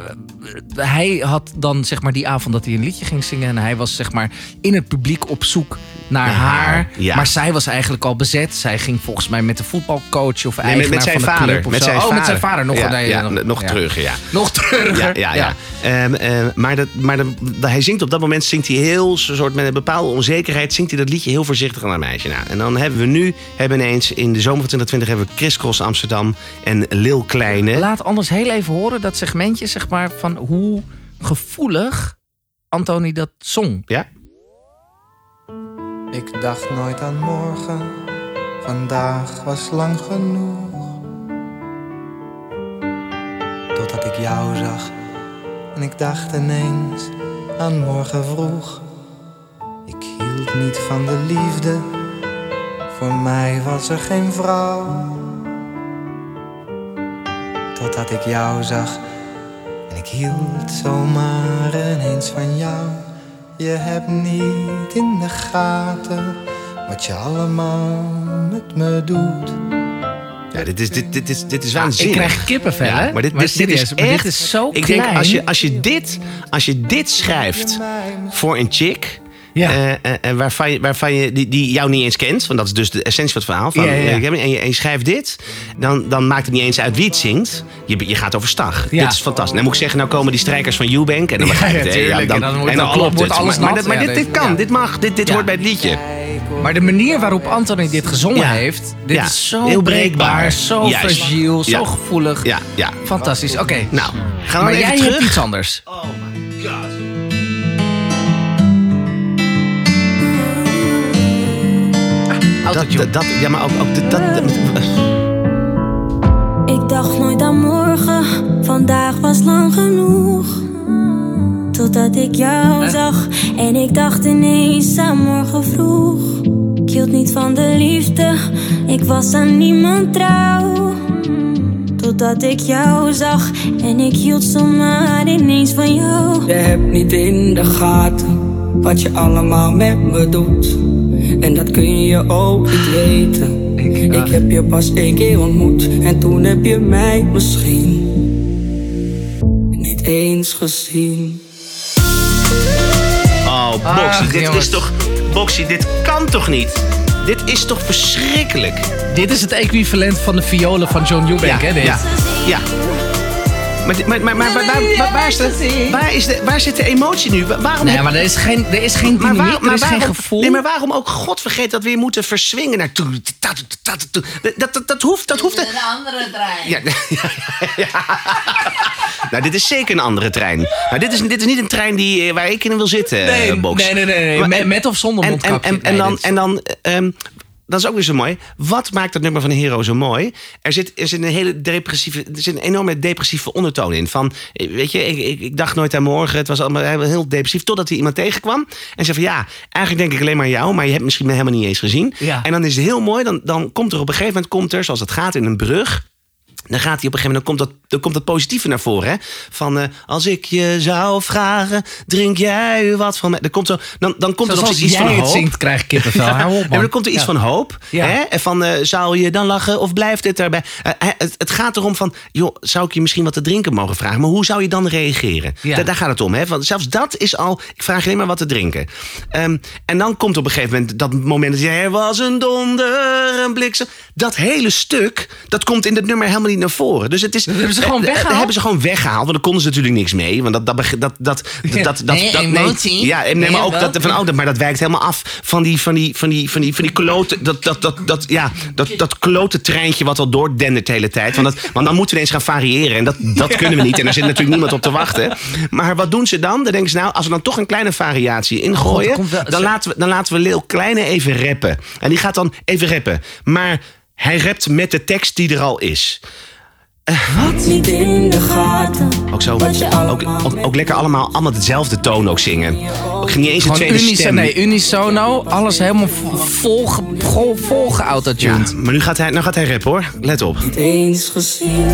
hij had dan zeg maar die avond dat hij een liedje ging zingen. En hij was zeg maar in het publiek op zoek naar haar. haar, ja. Maar zij was eigenlijk al bezet. Zij ging volgens mij met de voetbalcoach of Nee, met, met zijn van de vader. club Met zijn oh, vader. met zijn vader. Nog, ja, nee, nog, terug, ja. Nog terug. Ja, ja, ja. Ehm, eh, maar dat, maar dat, hij zingt op dat moment zingt hij heel soort met een bepaalde onzekerheid zingt hij dat liedje heel voorzichtig aan een meisje. Nou, en dan hebben we nu hebben ineens in de zomer van 2020 hebben we Chris Cross Amsterdam en Lil Kleine. Laat anders heel even horen dat segmentje, zeg maar, van hoe gevoelig Anthony dat zong. Ja. Ik dacht nooit aan morgen, vandaag was lang genoeg. Totdat ik jou zag en ik dacht ineens aan morgen vroeg. Ik hield niet van de liefde, voor mij was er geen vrouw. Totdat ik jou zag En ik hield zomaar ineens van jou. Je hebt niet in de gaten wat je allemaal met me doet. Ja, dit is, dit, dit is, dit is waanzinnig. ik krijg kippenvel, Ja, hè? Maar dit, Maar dit, dit is dit echt... is zo Ik denk, als je, als, je dit, als je dit schrijft voor een chick... eh, eh, eh, waarvan je, waarvan je die, die jou niet eens kent, want dat is dus de essentie van het verhaal. Van, Ja, ja, ja. ik En, je, en je schrijft dit, dan, dan maakt het niet eens uit wie het zingt. Je, je gaat overstag. Ja. Dit is fantastisch. Dan moet ik zeggen, nou komen die strijkers van Eubank en dan Ja, begrijp ja, je het. tuurlijk. En dan wordt- en dan dan klopt wordt het. alles maar maar, Ja, dit, kan, ja. dit mag, dit, dit Ja. hoort bij het liedje. Maar de manier waarop Anthony dit gezongen Ja. heeft, dit Ja. is zo Heel breekbaar, breekbaar. zo Juist. fragiel, zo Ja. gevoelig. Ja, ja. Fantastisch. Oké. Nou, gaan we maar even jij terug. hebt iets anders. Dat, dat, dat- ja, maar ook, ook dat, dat, Ik dacht nooit aan morgen, vandaag was lang genoeg. Totdat ik jou zag en ik dacht ineens aan morgen vroeg. Ik hield niet van de liefde, ik was aan niemand trouw. Totdat ik jou zag en ik hield zomaar ineens van jou. Je hebt niet in de gaten wat je allemaal met me doet. En dat kun je ook niet weten. Ik heb je pas één keer ontmoet en toen heb je mij misschien niet eens gezien. Oh, Boxy, Ach, dit jongens. is toch... Boxy, dit kan toch niet? Dit is toch verschrikkelijk? Dit is het equivalent van de violen van John Eubank, hè? Dit. ja, ja. Maar, maar, maar, maar, waar, waar, waar, is de, waar, is de, waar zit de emotie nu? Wa- Waarom Nee, heb- maar er is geen, er is geen maar, dynamiek, waar- maar er is geen waarom- gevoel. Nee, maar waarom ook God vergeet dat we weer moeten verswingen naar toe? Dat, dat, dat, dat, dat, dat hoeft. Dat hoeft Een andere trein. ja, ja, ja. Nou, dit is zeker een andere trein. Nou, dit, is, dit is niet een trein die, eh, waar ik in wil zitten, Nee, eh, Box. nee, nee, nee, nee. Maar- Met- met of zonder en, mondkapje? En, en, en Nee, dan, en dan ehm, dat is ook weer zo mooi. Wat maakt dat nummer van Hero zo mooi? Er zit, er zit een hele depressieve, er zit een enorme depressieve ondertoon in. Van, eh, weet je, ik, ik, ik dacht nooit aan morgen. Het was allemaal heel depressief. Totdat hij iemand tegenkwam. En zei van ja, eigenlijk denk ik alleen maar aan jou. Maar je hebt misschien me helemaal niet eens gezien. Ja. En dan is het heel mooi. Dan, dan komt er op een gegeven moment, komt er, zoals het gaat in een brug. Dan gaat hij op een gegeven moment, dan komt dat, dan komt dat positieve naar voren. Hè? Van eh, als ik je zou vragen, drink jij wat van mij? Dan komt, zo, dan, dan komt er nog iets van het hoop. zingt, krijg ik kippenvel. Op, dan komt er iets Ja. van hoop. Ja. Hè? En van, eh, zou je dan lachen of blijft dit erbij? Eh, het, het gaat erom van, joh, zou ik je misschien wat te drinken mogen vragen? Maar hoe zou je dan reageren? Da- daar gaat het om. Hè? Want zelfs dat is al, ik vraag alleen maar wat te drinken. Ehm, en dan komt op een gegeven moment dat moment dat je, er was een donder, een bliksem. Dat hele stuk, dat komt in het nummer helemaal niet naar voren. Dus het is, Dat hebben ze gewoon eh, weggehaald? Dat hebben ze gewoon weggehaald, want daar konden ze natuurlijk niks mee. Want dat, dat, dat, dat, dat, dat, Nee, dat- emotie. ja, nee, maar ook dat, van, oh, maar dat wijkt helemaal af van die, van die, van die, van die, van die klote, dat, dat, dat, dat, ja, dat, dat klote treintje wat al doordendert de hele tijd. Want, dat, want dan moeten we eens gaan variëren. En dat, dat kunnen we niet. En daar zit natuurlijk niemand op te wachten. Maar wat doen ze dan? Dan denken ze nou, als we dan toch een kleine variatie God, ingooien, wel- dan, laten we, dan laten we Lil Kleine even rappen. En die gaat dan even rappen. Maar hij rapt met de tekst die er al is. Wat niet in de gaten. Ook zo, ook, ook, ook lekker allemaal, allemaal dezelfde toon ook zingen. Ook niet eens een tweede unisono, stem. nee, unisono, alles helemaal vo- vol, vol, vol Ja, geautotuned. maar nu gaat, hij, nu gaat hij rappen hoor. Let op. Niet eens gezien.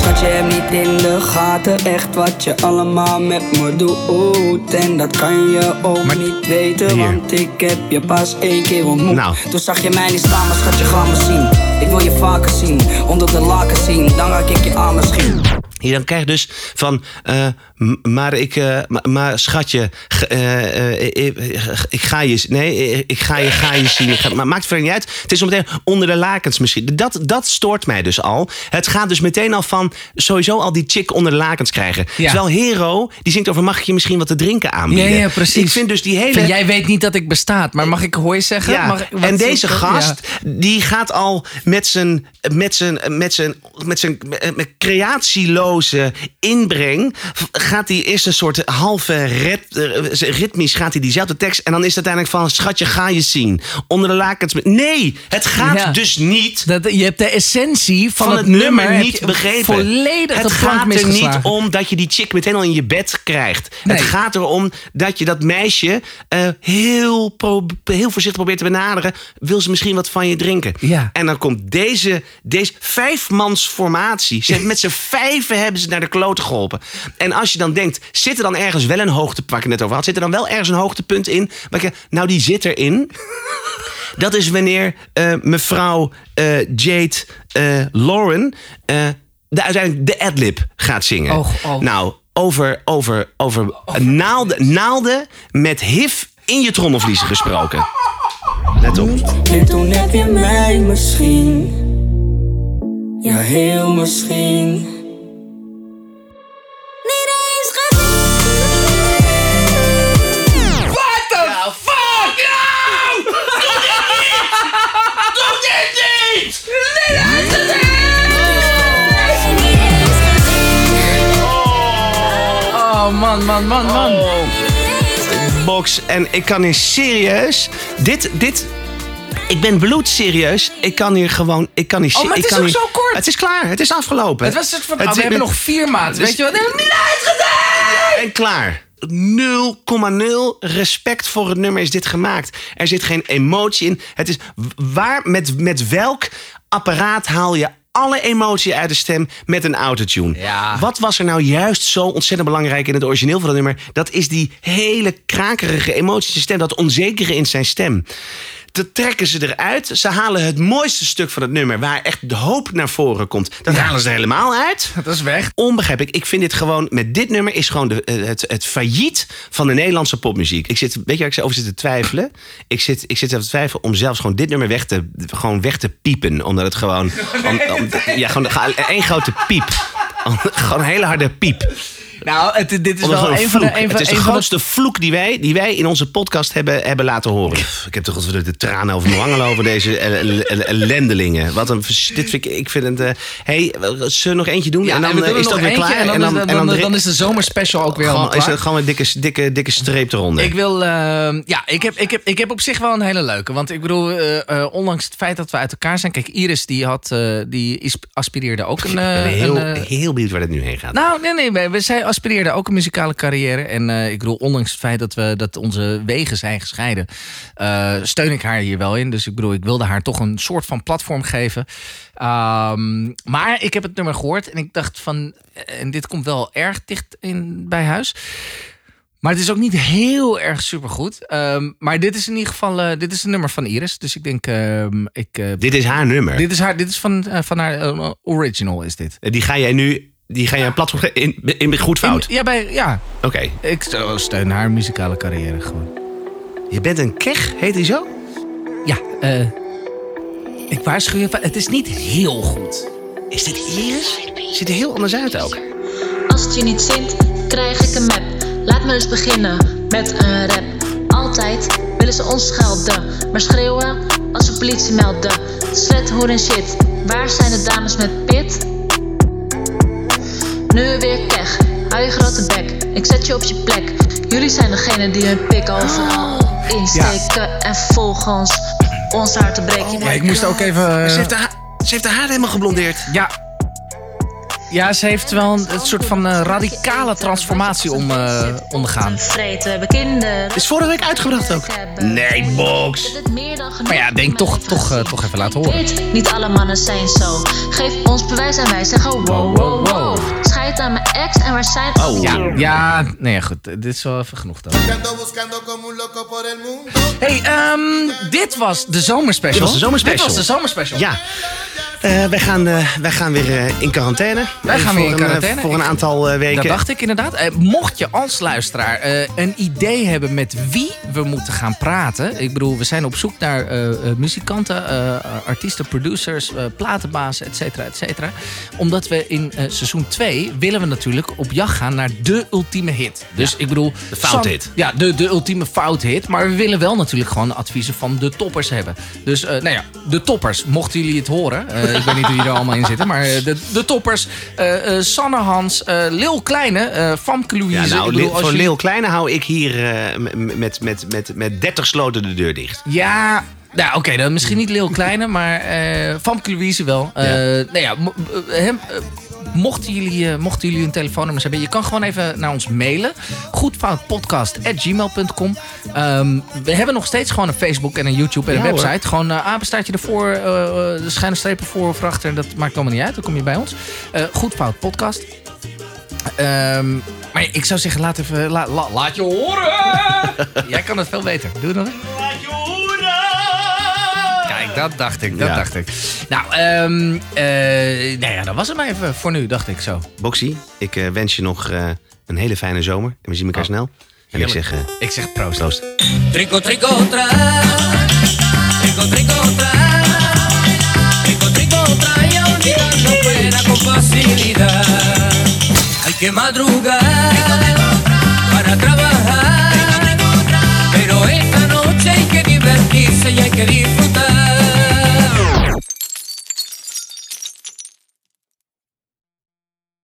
Schat, je hebt niet in de gaten echt wat je allemaal met me doet. En dat kan je ook niet weten, hier. want ik heb je pas één keer ontmoet. Nou. Toen zag je mij niet staan, maar schat, je gaat me zien. Ik wil je vaker zien, onder de laken zien, dan raak ik je aan misschien. Hier dan krijg je dus van, m- maar ik, ma- maar schatje, g- eh, eh, ik, ik ga je, nee, ik ga je, ga je zien. Ik ga- maar maakt verder niet uit. Het is zometeen onder de lakens misschien. Dat, dat stoort mij dus al. Het gaat dus meteen al van, sowieso al die chick onder de lakens krijgen. Ja. Terwijl Hero, die zingt over, mag ik je misschien wat te drinken aanbieden? ja, precies. Ik vind dus die hele... Van, jij weet niet dat ik bestaat, maar mag ik hooi zeggen? Ja, Mag ik- en deze het? gast, die gaat al met zijn, met zijn, met zijn, met zijn met creatieloze inbreng, gaat hij eerst een soort halve rit, eh, ritmisch gaat hij diezelfde tekst. En dan is het uiteindelijk van, schatje, ga je zien. Onder de lakens. met- Nee, het gaat Ja. dus niet... Dat, je hebt de essentie van, van, het, het nummer niet begrepen. Volledig het gaat er niet om dat je die chick meteen al in je bed krijgt. Nee. Het gaat erom dat je dat meisje eh, heel, pro- heel voorzichtig probeert te benaderen. Wil ze misschien wat van je drinken? Ja. En dan komt deze, deze vijfmansformatie. Ze met z'n vijven hebben ze naar de kloten geholpen. En als je dan denkt, zit er dan ergens wel een hoogtepunt, waar ik het net over had, zit er dan wel ergens een hoogtepunt in? Waar ik, nou, die zit erin. Dat is wanneer eh, mevrouw eh, Jade eh, Lauren eh, de, uiteindelijk de adlib gaat zingen. Oh, oh. Nou, over, over, over naalden, naalden met hif in je trommelvliezen gesproken. Let op. En toen heb je mij misschien. Ja, heel misschien. Oh man, man, man, man. Box. En ik kan hier serieus. Dit, dit. Ik ben bloedserieus. Ik kan hier gewoon. Ik kan hier, Oh, maar ik het is kan ook hier- zo kort. Het is klaar. Het is afgelopen. Het was een soort van, Het oh, we hebben nog vier maanden. Dus- Weet je wat? Nee, niet uitgedaan! En klaar. 0,0 respect voor het nummer is dit gemaakt. Er zit geen emotie in. Het is waar, met, met welk apparaat haal je alle emotie uit de stem met een autotune? Ja. Wat was er nou juist zo ontzettend belangrijk in het origineel van het nummer? Dat is die hele krakerige emotie in zijn stem, dat onzekere in zijn stem. Dat trekken ze eruit. Ze halen het mooiste stuk van het nummer, waar echt de hoop naar voren komt. Dat halen ze er helemaal uit. Dat is weg. Onbegrijpelijk. Ik vind dit gewoon, met dit nummer is gewoon de, eh, het, het failliet van de Nederlandse popmuziek. Ik zit, weet je waar ik over zit te twijfelen? Ik zit, ik zit te twijfelen om zelfs gewoon dit nummer weg te, gewoon weg te piepen. Omdat het gewoon, om, om- ja, gewoon één grote piep. Gewoon een hele harde piep. Nou, het, dit is Omdat wel een van de... vloek. Een van, het is de een van de- grootste vloek die wij, die wij in onze podcast hebben, hebben laten horen. Ik heb toch de, de tranen over mijn wangen over deze el- el- ellendelingen. Wat een, dit vind ik, ik vind het... eh hey, zullen we nog eentje doen? Ja, en dan en eh, doen is dat nog weer eentje klaar. en dan, is- dan, is de zomerspecial ook weer gewoon, helemaal is klaar. het gewoon een dikke, dikke, dikke streep eronder. Ik wil, ehm, ja, ik heb, ik, heb, ik heb op zich wel een hele leuke. Want ik bedoel, eh, eh, ondanks het feit dat we uit elkaar zijn. Kijk, Iris die had, eh, die is- aspireerde ook een. ik eh, ben heel, een, heel benieuwd waar dit nu heen gaat. nou, nee, nee, we- we, zij aspireerde ook een muzikale carrière. En eh, ik bedoel, ondanks het feit dat, we, dat onze wegen zijn gescheiden, eh, steun ik haar hier wel in. Dus ik bedoel, ik wilde haar toch een soort van platform geven. Ehm, maar ik heb het nummer gehoord en ik dacht van, eh, en dit komt wel erg dicht in, bij huis. Maar het is ook niet heel erg supergoed. Ehm maar dit is in ieder geval dit is een nummer van Iris. Dus ik denk, ehm, ik, Dit is haar nummer. dit is, haar, dit is van, van haar original is dit. Die ga jij nu... Die ga jij een platform ge- in, in goed fout. In- ja, bij, ja, Oké. ik steun haar muzikale carrière gewoon. Je bent een kech, heet hij zo? Ja, eh ik waarschuw je, van- het is niet heel goed. Is dit Iris? Ziet er heel anders uit ook. Als het je niet zint, krijg ik een map. Laat me eens beginnen met een rap. Altijd willen ze ons schelden, maar schreeuwen als de politie melden. Slet, hoer en shit, waar zijn de dames met pit? Nu weer keg, hou je grote bek, ik zet je op je plek. Jullie zijn degene die hun pik overal insteken en volgens ons hart te breken. Ja, ik moest ook even... eh, Ze heeft, haar, ze heeft haar haar helemaal geblondeerd. Ja. Ja, ze heeft wel een, een soort van eh, radicale transformatie om, eh, ondergaan. Vreten, we hebben kinderen. Is vorige week uitgebracht ook. Nee, box. Maar ja, denk toch, toch, toch even laten horen. Weet, niet alle mannen zijn zo. Geef ons bewijs en wij zeggen wow, wow, wow. Scheid aan mijn ex en waar zijn die Ja, ja, nee, goed. Dit is wel even genoeg dan. Hey, ehm, dit was de zomerspecial. Dit was de zomerspecial. Dit was de zomerspecial. Ja. Eh, wij, gaan, eh, wij gaan weer eh, in quarantaine. Wij gaan weer in een, quarantaine. voor een aantal eh, weken. Dat dacht ik inderdaad. Mocht je als luisteraar eh, een idee hebben met wie we moeten gaan praten. Ik bedoel, we zijn op zoek naar muzikanten, eh, artiesten, producers, eh, platenbazen, et cetera, et cetera. Omdat we in eh, seizoen 2 willen we natuurlijk op jacht gaan naar de ultieme hit. Dus ik bedoel... de fouthit. Sam- Ja, de, de ultieme fouthit. Maar we willen wel natuurlijk gewoon adviezen van de toppers hebben. Dus, eh, nou ja, de toppers, mochten jullie het horen. Eh, ik weet niet wie er allemaal in zitten. Maar eh, de, de toppers. eh, Sanne Hans, Lil Kleine, Famke Louise. Ja, nou, Ik bedoel, als voor je- Kleine hou ik hier met, met, met, met 30 sloten de deur dicht. Ja, nou oké, dan misschien niet Lil Kleine, maar eh Famke Louise wel. Eh, Nou ja, hem, mochten, jullie, eh, mochten jullie hun telefoonnummers hebben, je kan gewoon even naar ons mailen. Goedfoutpodcast.gmail.com Ehm We hebben nog steeds gewoon een Facebook en een YouTube en een Ja, hoor. website. Gewoon uh, apenstaartje ervoor, eh, de schuine strepen voor of achter. Dat maakt allemaal niet uit, dan kom je bij ons. Eh Goed Fout Podcast. Ehm, maar ik zou zeggen, laat, even, la- la- laat je horen! Jij kan het veel beter. Doe. Kijk, dat dacht ik, dat Ja. dacht ik. Nou, ehm eh, nou ja, dat was het maar even voor nu, dacht ik zo. Boxy, ik eh, wens je nog eh, een hele fijne zomer. En we zien elkaar snel. En ik zeg, ik zeg proost. proost. Trico, trico, tra. Trico, trico, tra. Trico, trico, tra. Y olvidando pena con facilidad. Hay que madrugar para trabajar. Pero esta noche hay que divertirse y hay que disfrutar.